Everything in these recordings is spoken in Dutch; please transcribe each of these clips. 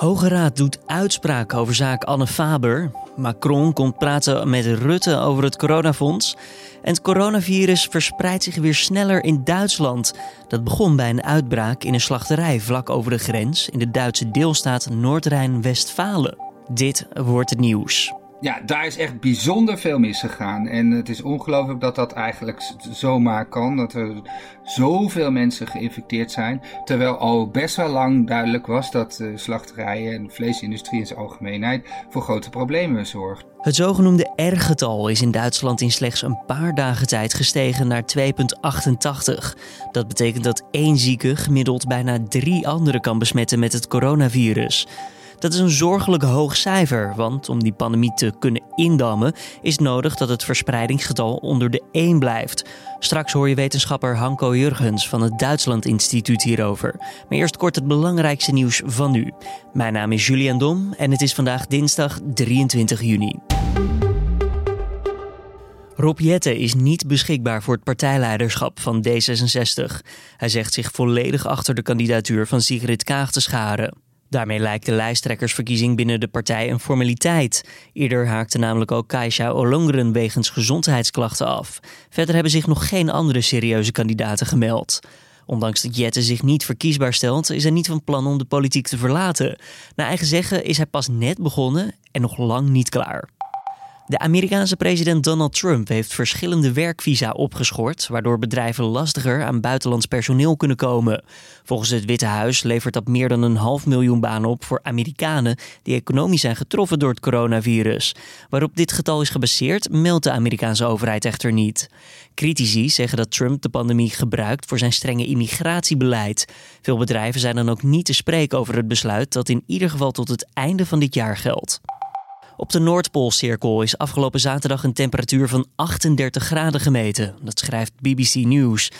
Hoge Raad doet uitspraak over zaak Anne Faber. Macron komt praten met Rutte over het coronafonds. En het coronavirus verspreidt zich weer sneller in Duitsland. Dat begon bij een uitbraak in een slachterij vlak over de grens in de Duitse deelstaat Noord-Rijn-Westfalen. Dit wordt het nieuws ja, daar is echt bijzonder veel misgegaan. En het is ongelooflijk dat dat eigenlijk zomaar kan. Dat er zoveel mensen geïnfecteerd zijn. Terwijl al best wel lang duidelijk was dat slachterijen en vleesindustrie in zijn algemeenheid voor grote problemen zorgt. Het zogenoemde R-getal is in Duitsland in slechts een paar dagen tijd gestegen naar 2,88. Dat betekent dat één zieke gemiddeld bijna drie anderen kan besmetten met het coronavirus. Dat is een zorgelijk hoog cijfer, want om die pandemie te kunnen indammen is nodig dat het verspreidingsgetal onder de 1 blijft. Straks hoor je wetenschapper Hanko Jurgens van het Duitsland Instituut hierover. Maar eerst kort het belangrijkste nieuws van nu. Mijn naam is Julian Dom en het is vandaag dinsdag 23 juni. Rob Jette is niet beschikbaar voor het partijleiderschap van D66. Hij zegt zich volledig achter de kandidatuur van Sigrid Kaag te scharen. Daarmee lijkt de lijsttrekkersverkiezing binnen de partij een formaliteit. Eerder haakte namelijk ook Kaisha Olongren wegens gezondheidsklachten af. Verder hebben zich nog geen andere serieuze kandidaten gemeld. Ondanks dat Jette zich niet verkiesbaar stelt, is hij niet van plan om de politiek te verlaten. Naar eigen zeggen is hij pas net begonnen en nog lang niet klaar. De Amerikaanse president Donald Trump heeft verschillende werkvisa opgeschort, waardoor bedrijven lastiger aan buitenlands personeel kunnen komen. Volgens het Witte Huis levert dat meer dan een half miljoen banen op voor Amerikanen die economisch zijn getroffen door het coronavirus. Waarop dit getal is gebaseerd, meldt de Amerikaanse overheid echter niet. Critici zeggen dat Trump de pandemie gebruikt voor zijn strenge immigratiebeleid. Veel bedrijven zijn dan ook niet te spreken over het besluit dat in ieder geval tot het einde van dit jaar geldt. Op de Noordpoolcirkel is afgelopen zaterdag een temperatuur van 38 graden gemeten. Dat schrijft BBC News.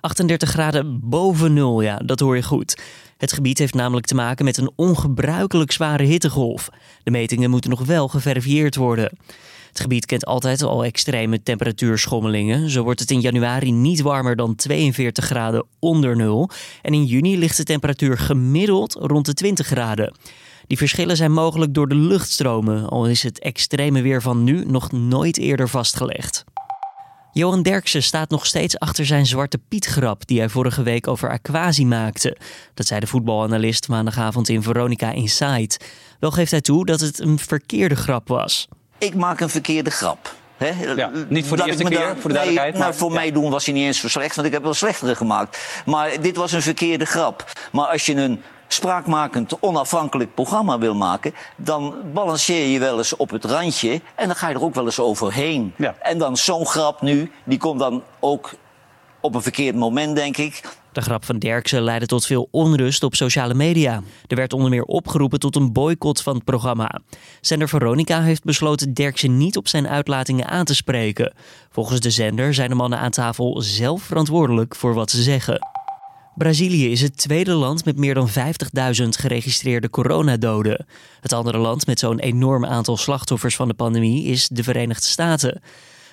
38 graden boven nul, ja, dat hoor je goed. Het gebied heeft namelijk te maken met een ongebruikelijk zware hittegolf. De metingen moeten nog wel geverifieerd worden. Het gebied kent altijd al extreme temperatuurschommelingen. Zo wordt het in januari niet warmer dan 42 graden onder nul. En in juni ligt de temperatuur gemiddeld rond de 20 graden. Die verschillen zijn mogelijk door de luchtstromen, al is het extreme weer van nu nog nooit eerder vastgelegd. Johan Derksen staat nog steeds achter zijn zwarte Piet-grap die hij vorige week over Aquasi maakte. Dat zei de voetbalanalist maandagavond in Veronica Inside. Wel geeft hij toe dat het een verkeerde grap was. Ik maak een verkeerde grap. Ja, niet voor de eerste keer, voor de duidelijkheid. Nee, nou, voor mij doen was hij niet eens verslecht, want ik heb wel slechtere gemaakt. Maar dit was een verkeerde grap. Maar als je een spraakmakend, onafhankelijk programma wil maken, dan balanceer je wel eens op het randje en dan ga je er ook wel eens overheen. Ja. En dan zo'n grap nu, die komt dan ook op een verkeerd moment, denk ik. De grap van Derksen leidde tot veel onrust op sociale media. Er werd onder meer opgeroepen tot een boycott van het programma. Zender Veronica heeft besloten Derksen niet op zijn uitlatingen aan te spreken. Volgens de zender zijn de mannen aan tafel zelf verantwoordelijk voor wat ze zeggen. Brazilië is het tweede land met meer dan 50.000 geregistreerde coronadoden. Het andere land met zo'n enorm aantal slachtoffers van de pandemie is de Verenigde Staten.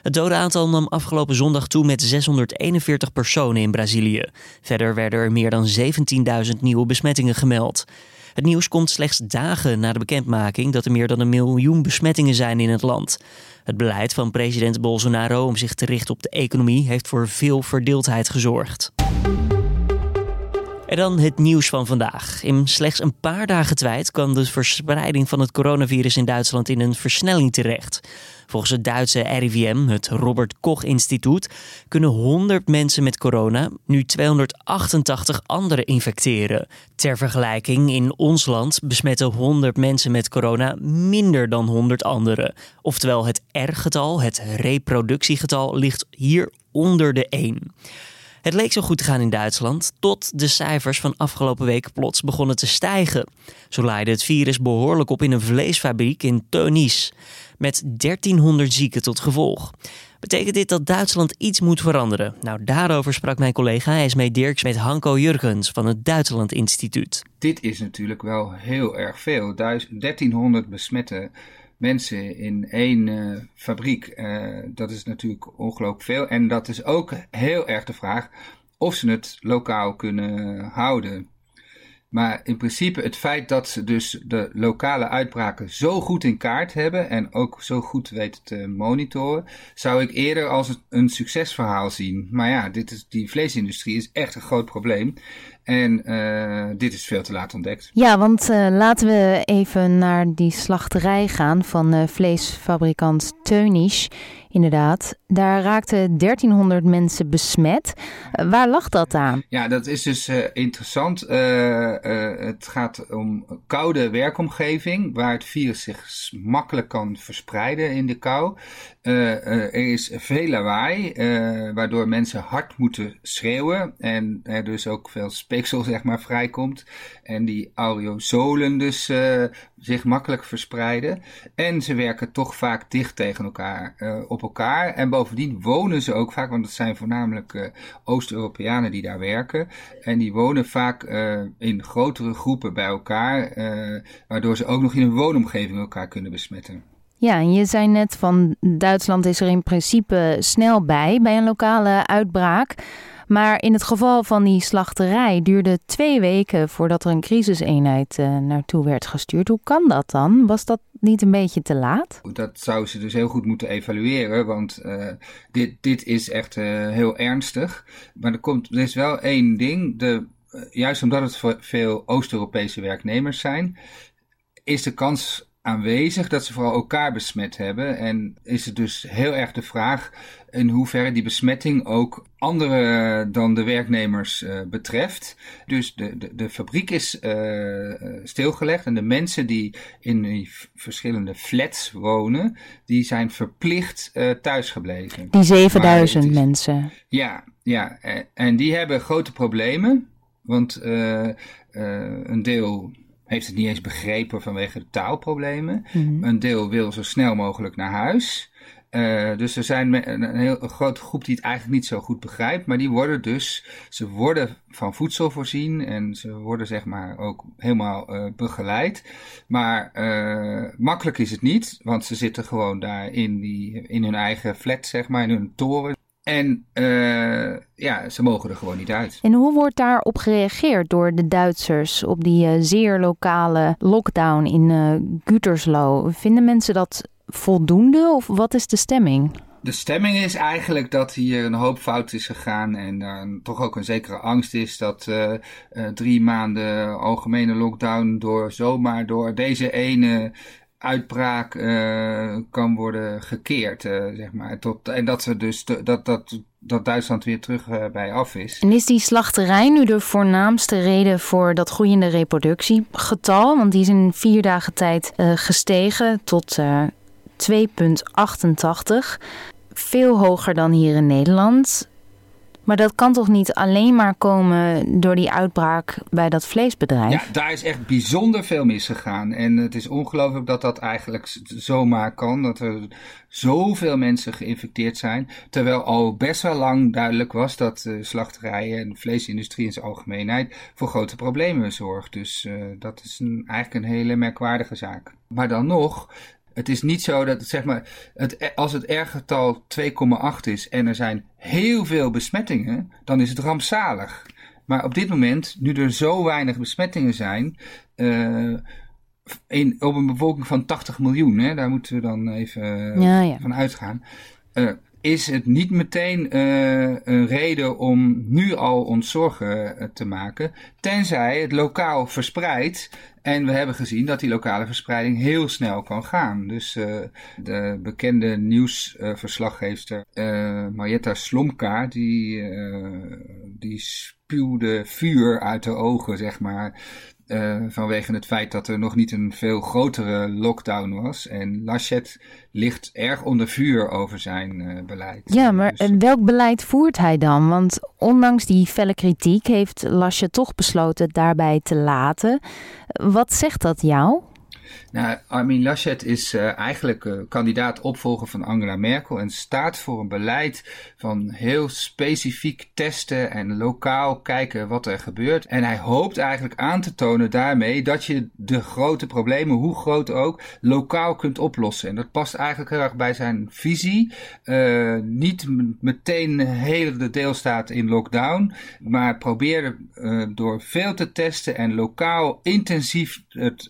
Het dodenaantal nam afgelopen zondag toe met 641 personen in Brazilië. Verder werden er meer dan 17.000 nieuwe besmettingen gemeld. Het nieuws komt slechts dagen na de bekendmaking dat er meer dan een miljoen besmettingen zijn in het land. Het beleid van president Bolsonaro om zich te richten op de economie heeft voor veel verdeeldheid gezorgd. En dan het nieuws van vandaag. In slechts een paar dagen tijd kwam de verspreiding van het coronavirus in Duitsland in een versnelling terecht. Volgens het Duitse RIVM, het Robert Koch Instituut, kunnen 100 mensen met corona nu 288 anderen infecteren. Ter vergelijking, in ons land besmetten 100 mensen met corona minder dan 100 anderen. Oftewel, het R-getal, het reproductiegetal, ligt hier onder de 1. Het leek zo goed te gaan in Duitsland, tot de cijfers van afgelopen week plots begonnen te stijgen. Zo leidde het virus behoorlijk op in een vleesfabriek in Teunis, met 1300 zieken tot gevolg. Betekent dit dat Duitsland iets moet veranderen? Nou, daarover sprak mijn collega Esmee Dirks met Hanko Jurgens van het Duitsland Instituut. Dit is natuurlijk wel heel erg veel. 1300 besmette mensen in één uh, fabriek, uh, dat is natuurlijk ongelooflijk veel. En dat is ook heel erg de vraag of ze het lokaal kunnen houden. Maar in principe het feit dat ze dus de lokale uitbraken zo goed in kaart hebben en ook zo goed weten te monitoren, zou ik eerder als een succesverhaal zien. Maar ja, dit is, die vleesindustrie is echt een groot probleem. En uh, dit is veel te laat ontdekt. Ja, want uh, laten we even naar die slachterij gaan van uh, vleesfabrikant Teunisch. Inderdaad, daar raakten 1300 mensen besmet. waar lag dat aan? Ja, dat is dus interessant. het gaat om koude werkomgeving, waar het virus zich makkelijk kan verspreiden in de kou. er is veel lawaai, waardoor mensen hard moeten schreeuwen en er dus ook veel speeksel zeg maar vrijkomt. En die aerosolen dus uh, zich makkelijk verspreiden. En ze werken toch vaak dicht tegen elkaar, uh, op elkaar. En bovendien wonen ze ook vaak, want het zijn voornamelijk uh, Oost-Europeanen die daar werken. En die wonen vaak in grotere groepen bij elkaar, waardoor ze ook nog in een woonomgeving elkaar kunnen besmetten. Ja, en je zei net van Duitsland is er in principe snel bij bij een lokale uitbraak. Maar in het geval van die slachterij duurde twee weken voordat er een crisiseenheid uh, naartoe werd gestuurd. Hoe kan dat dan? Was dat niet een beetje te laat? Dat zou ze dus heel goed moeten evalueren, want uh, dit, dit is echt uh, heel ernstig. Maar er, komt, er is wel één ding, de, juist omdat het veel Oost-Europese werknemers zijn, is de kans aanwezig dat ze vooral elkaar besmet hebben. En is het dus heel erg de vraag in hoeverre die besmetting ook andere dan de werknemers uh, betreft. Dus de, de, de fabriek is uh, stilgelegd en de mensen die in die verschillende flats wonen, die zijn verplicht uh, thuisgebleven. Die 7000 mensen. Ja, ja, en die hebben grote problemen. Want een deel heeft het niet eens begrepen vanwege de taalproblemen. Mm Een deel wil zo snel mogelijk naar huis. Uh, dus er zijn een heel grote groep die het eigenlijk niet zo goed begrijpt, maar die worden dus, ze worden van voedsel voorzien en ze worden zeg maar ook helemaal uh, begeleid. Maar uh, makkelijk is het niet, want ze zitten gewoon daar in, die, in hun eigen flat, zeg maar, in hun toren. En ja, ze mogen er gewoon niet uit. En hoe wordt daarop gereageerd door de Duitsers op die zeer lokale lockdown in Gütersloh? Vinden mensen dat voldoende of wat is de stemming? De stemming is eigenlijk dat hier een hoop fout is gegaan en er toch ook een zekere angst is dat drie maanden algemene lockdown door zomaar door deze ene uitbraak uh, kan worden gekeerd, uh, zeg maar. Tot, en dat, ze dus dat, dat, dat Duitsland weer terug uh, bij af is. En is die slachterij nu de voornaamste reden voor dat groeiende reproductiegetal? Want die is in vier dagen tijd gestegen tot 2,88. Veel hoger dan hier in Nederland. Maar dat kan toch niet alleen maar komen door die uitbraak bij dat vleesbedrijf? Ja, daar is echt bijzonder veel misgegaan. En het is ongelooflijk dat dat eigenlijk zomaar kan. Dat er zoveel mensen geïnfecteerd zijn. Terwijl al best wel lang duidelijk was dat uh, slachterijen en de vleesindustrie in zijn algemeenheid voor grote problemen zorgt. Dus uh, dat is een, eigenlijk een hele merkwaardige zaak. Maar dan nog, het is niet zo dat, zeg maar, het, als het R-getal 2,8 is en er zijn heel veel besmettingen, dan is het rampzalig. Maar op dit moment, nu er zo weinig besmettingen zijn, uh, in, op een bevolking van 80 miljoen, hè, daar moeten we dan even ja, ja. van uitgaan. Uh, is het niet meteen uh, een reden om nu al ons zorgen te maken, tenzij het lokaal verspreidt en we hebben gezien dat die lokale verspreiding heel snel kan gaan. Dus uh, de bekende nieuwsverslaggeefster uh, Marietta Slomka, die, uh, die spuwde vuur uit de ogen, zeg maar. Uh, vanwege het feit dat er nog niet een veel grotere lockdown was. En Laschet ligt erg onder vuur over zijn uh, beleid. Ja, maar dus... welk beleid voert hij dan? Want ondanks die felle kritiek heeft Laschet toch besloten het daarbij te laten. Wat zegt dat jou? Nou, Armin Laschet is uh, eigenlijk uh, kandidaat opvolger van Angela Merkel en staat voor een beleid van heel specifiek testen en lokaal kijken wat er gebeurt. En hij hoopt eigenlijk aan te tonen daarmee dat je de grote problemen, hoe groot ook, lokaal kunt oplossen. En dat past eigenlijk heel erg bij zijn visie. Uh, niet meteen hele de deelstaat in lockdown, maar proberen door veel te testen en lokaal intensief het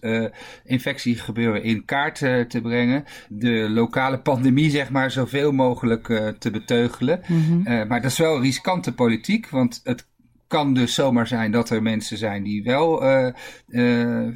infectiegebeuren in kaart uh, te brengen. De lokale pandemie, zeg maar, zoveel mogelijk uh, te beteugelen. Mm -hmm. maar dat is wel riskante politiek, want het kan dus zomaar zijn dat er mensen zijn die wel uh, uh,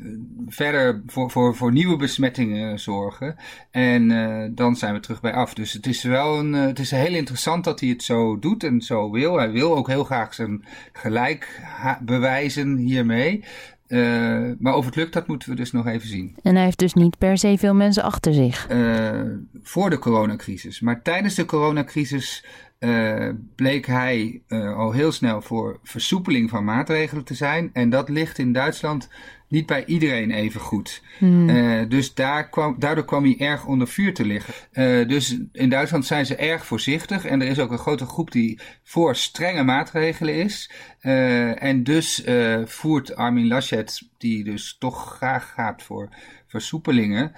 verder voor, voor, voor nieuwe besmettingen zorgen. En uh, dan zijn we terug bij af. Dus het is wel een, het is heel interessant dat hij het zo doet en zo wil. Hij wil ook heel graag zijn gelijk bewijzen hiermee. Uh, maar of het lukt, dat moeten we dus nog even zien. En hij heeft dus niet per se veel mensen achter zich. Uh, voor de coronacrisis. Maar tijdens de coronacrisis uh, bleek hij al heel snel voor versoepeling van maatregelen te zijn. En dat ligt in Duitsland niet bij iedereen even goed. Hmm. Uh, dus daar kwam, daardoor kwam hij erg onder vuur te liggen. Dus in Duitsland zijn ze erg voorzichtig. En er is ook een grote groep die voor strenge maatregelen is. En dus voert Armin Laschet, die dus toch graag gaat voor versoepelingen.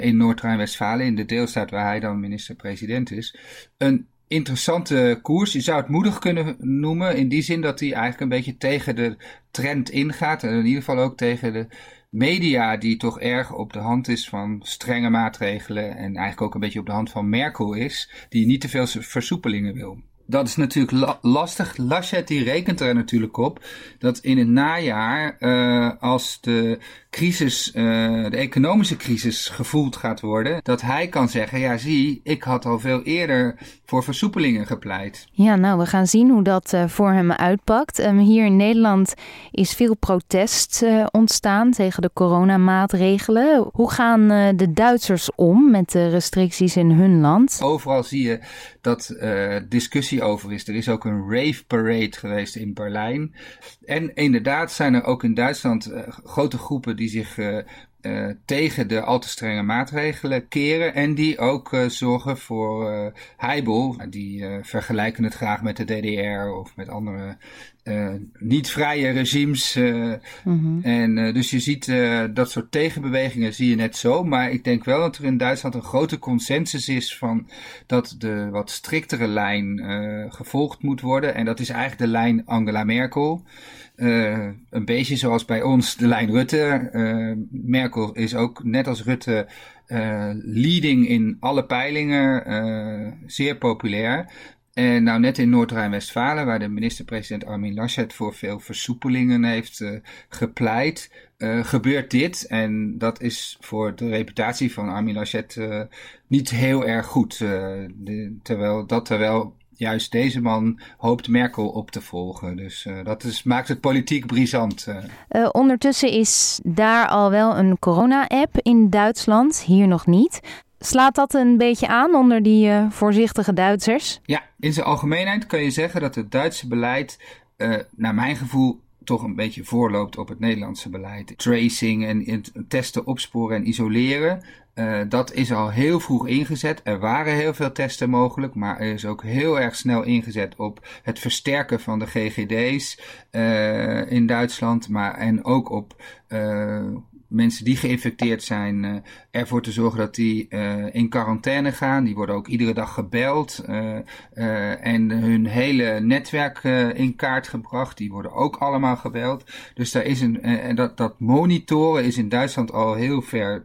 in Noord-Rijn-Westfalen, in de deelstaat waar hij dan minister-president is, een interessante koers. Je zou het moedig kunnen noemen in die zin dat hij eigenlijk een beetje tegen de trend ingaat. En in ieder geval ook tegen de media die toch erg op de hand is van strenge maatregelen. En eigenlijk ook een beetje op de hand van Merkel is, die niet te veel versoepelingen wil dat is natuurlijk lastig. Laschet die rekent er natuurlijk op dat in het najaar, uh, als de crisis, uh, de economische crisis gevoeld gaat worden, dat hij kan zeggen, ja zie, ik had al veel eerder voor versoepelingen gepleit. Ja, nou, we gaan zien hoe dat uh, voor hem uitpakt. Um, hier in Nederland is veel protest ontstaan tegen de coronamaatregelen. Hoe gaan de Duitsers om met de restricties in hun land? Overal zie je dat discussie over is. Er is ook een rave parade geweest in Berlijn. En inderdaad zijn er ook in Duitsland grote groepen die zich uh, uh, tegen de al te strenge maatregelen keren. En die ook zorgen voor heibel. Die vergelijken het graag met de DDR of met andere uh, niet vrije regimes. Uh, mm-hmm. En uh, dus je ziet dat soort tegenbewegingen zie je net zo. Maar ik denk wel dat er in Duitsland een grote consensus is van dat de wat striktere lijn gevolgd moet worden. En dat is eigenlijk de lijn Angela Merkel. een beetje zoals bij ons de lijn Rutte. Merkel is ook net als Rutte leading in alle peilingen, zeer populair. En nou net in Noord-Rijn-Westfalen, waar de minister-president Armin Laschet voor veel versoepelingen heeft uh, gepleit, gebeurt dit. En dat is voor de reputatie van Armin Laschet niet heel erg goed. Terwijl, dat terwijl juist deze man hoopt Merkel op te volgen. Dus dat is, maakt het politiek brisant. ondertussen is daar al wel een corona-app in Duitsland, hier nog niet. Slaat dat een beetje aan onder die uh, voorzichtige Duitsers? Ja, in zijn algemeenheid kan je zeggen dat het Duitse beleid, naar mijn gevoel, toch een beetje voorloopt op het Nederlandse beleid. Tracing en testen, opsporen en isoleren. Uh, dat is al heel vroeg ingezet. Er waren heel veel testen mogelijk, maar er is ook heel erg snel ingezet op het versterken van de GGD's uh, in Duitsland, maar en ook op uh, mensen die geïnfecteerd zijn, ervoor te zorgen dat die in quarantaine gaan. Die worden ook iedere dag gebeld en hun hele netwerk in kaart gebracht. Die worden ook allemaal gebeld. Dus daar is een, en dat, dat monitoren is in Duitsland al heel ver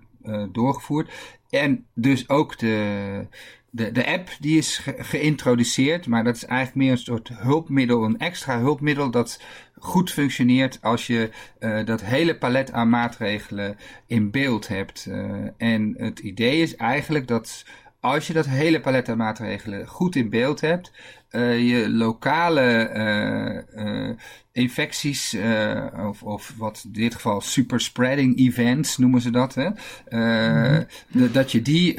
doorgevoerd. En dus ook de, de, de app die is geïntroduceerd, maar dat is eigenlijk meer een soort hulpmiddel, een extra hulpmiddel dat goed functioneert als je uh, dat hele palet aan maatregelen in beeld hebt. Uh, en het idee is eigenlijk dat als je dat hele palet aan maatregelen goed in beeld hebt, uh, je lokale uh, infecties, of, of wat in dit geval super spreading events noemen ze dat, hè? Mm -hmm. dat je die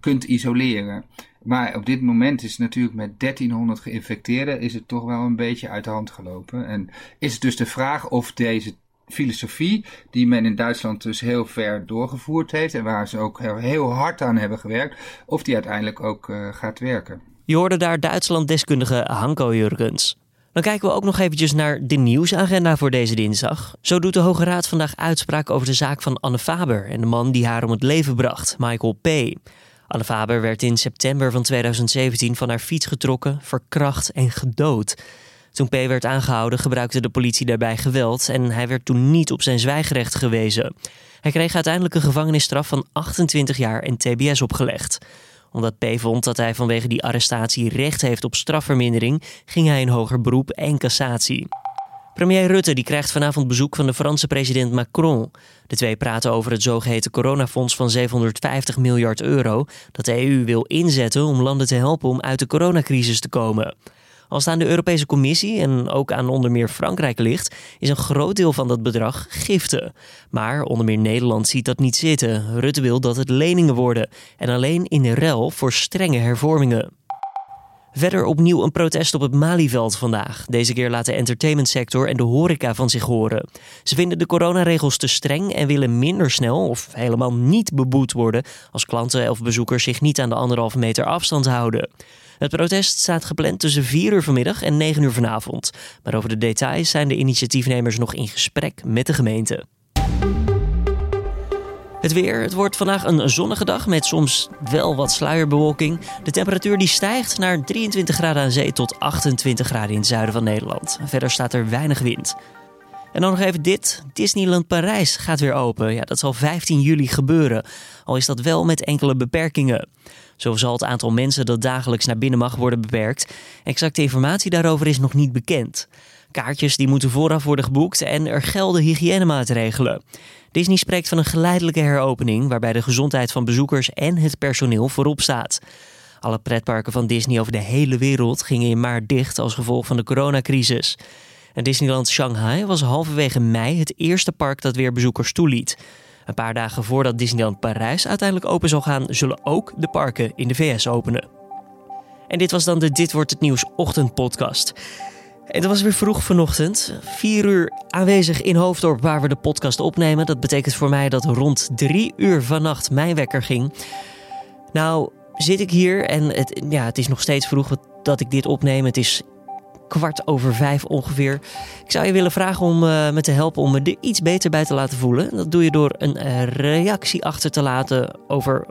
kunt isoleren. Maar op dit moment is natuurlijk met 1300 geïnfecteerden is het toch wel een beetje uit de hand gelopen. En is het dus de vraag of deze filosofie die men in Duitsland dus heel ver doorgevoerd heeft en waar ze ook heel hard aan hebben gewerkt, of die uiteindelijk ook uh, gaat werken. Je hoorde daar Duitsland-deskundige Hanko Jurgens. Dan kijken we ook nog eventjes naar de nieuwsagenda voor deze dinsdag. Zo doet de Hoge Raad vandaag uitspraak over de zaak van Anne Faber en de man die haar om het leven bracht, Michael P. Anne Faber werd in september van 2017 van haar fiets getrokken, verkracht en gedood. Toen P. werd aangehouden gebruikte de politie daarbij geweld en hij werd toen niet op zijn zwijgerecht gewezen. Hij kreeg uiteindelijk een gevangenisstraf van 28 jaar en TBS opgelegd omdat P vond dat hij vanwege die arrestatie recht heeft op strafvermindering, ging hij in hoger beroep en cassatie. Premier Rutte die krijgt vanavond bezoek van de Franse president Macron. De twee praten over het zogeheten coronafonds van 750 miljard euro dat de EU wil inzetten om landen te helpen om uit de coronacrisis te komen. Als het aan de Europese Commissie en ook aan onder meer Frankrijk ligt, is een groot deel van dat bedrag giften. Maar onder meer Nederland ziet dat niet zitten. Rutte wil dat het leningen worden en alleen in ruil voor strenge hervormingen. Verder opnieuw een protest op het Malieveld vandaag. Deze keer laat de entertainmentsector en de horeca van zich horen. Ze vinden de coronaregels te streng en willen minder snel of helemaal niet beboet worden als klanten of bezoekers zich niet aan de anderhalve meter afstand houden. Het protest staat gepland tussen 4 uur vanmiddag en 9 uur vanavond. Maar over de details zijn de initiatiefnemers nog in gesprek met de gemeente. Het weer. Het wordt vandaag een zonnige dag met soms wel wat sluierbewolking. De temperatuur die stijgt naar 23 graden aan zee tot 28 graden in het zuiden van Nederland. Verder staat er weinig wind. En dan nog even dit. Disneyland Parijs gaat weer open. Ja, dat zal 15 juli gebeuren. Al is dat wel met enkele beperkingen. Zo zal het aantal mensen dat dagelijks naar binnen mag worden beperkt. Exacte informatie daarover is nog niet bekend. Kaartjes die moeten vooraf worden geboekt en er gelden hygiënemaatregelen. Disney spreekt van een geleidelijke heropening waarbij de gezondheid van bezoekers en het personeel voorop staat. Alle pretparken van Disney over de hele wereld gingen in maart dicht als gevolg van de coronacrisis. En Disneyland Shanghai was halverwege mei het eerste park dat weer bezoekers toeliet. Een paar dagen voordat Disneyland Parijs uiteindelijk open zal gaan, zullen ook de parken in de VS openen. En dit was dan de Dit wordt het nieuws ochtendpodcast. En het was weer vroeg vanochtend. Vier uur aanwezig in Hoofddorp waar we de podcast opnemen. Dat betekent voor mij dat rond drie uur vannacht mijn wekker ging. Nou zit ik hier en het, ja, het is nog steeds vroeg dat ik dit opneem. Het is kwart over vijf ongeveer. Ik zou je willen vragen om uh, me te helpen om me er iets beter bij te laten voelen. Dat doe je door een uh, reactie achter te laten over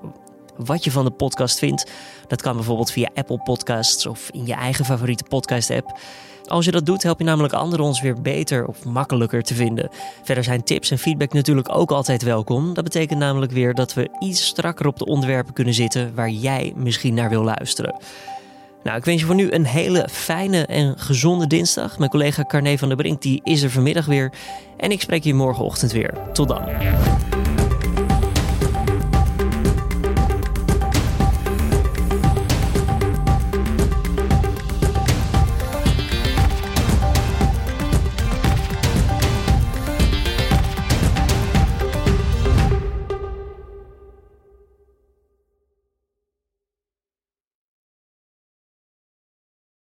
wat je van de podcast vindt. Dat kan bijvoorbeeld via Apple Podcasts of in je eigen favoriete podcast-app. Als je dat doet, help je namelijk anderen ons weer beter of makkelijker te vinden. Verder zijn tips en feedback natuurlijk ook altijd welkom. Dat betekent namelijk weer dat we iets strakker op de onderwerpen kunnen zitten waar jij misschien naar wil luisteren. Nou, ik wens je voor nu een hele fijne en gezonde dinsdag. Mijn collega Carne van der Brink die is er vanmiddag weer. En ik spreek je morgenochtend weer. Tot dan.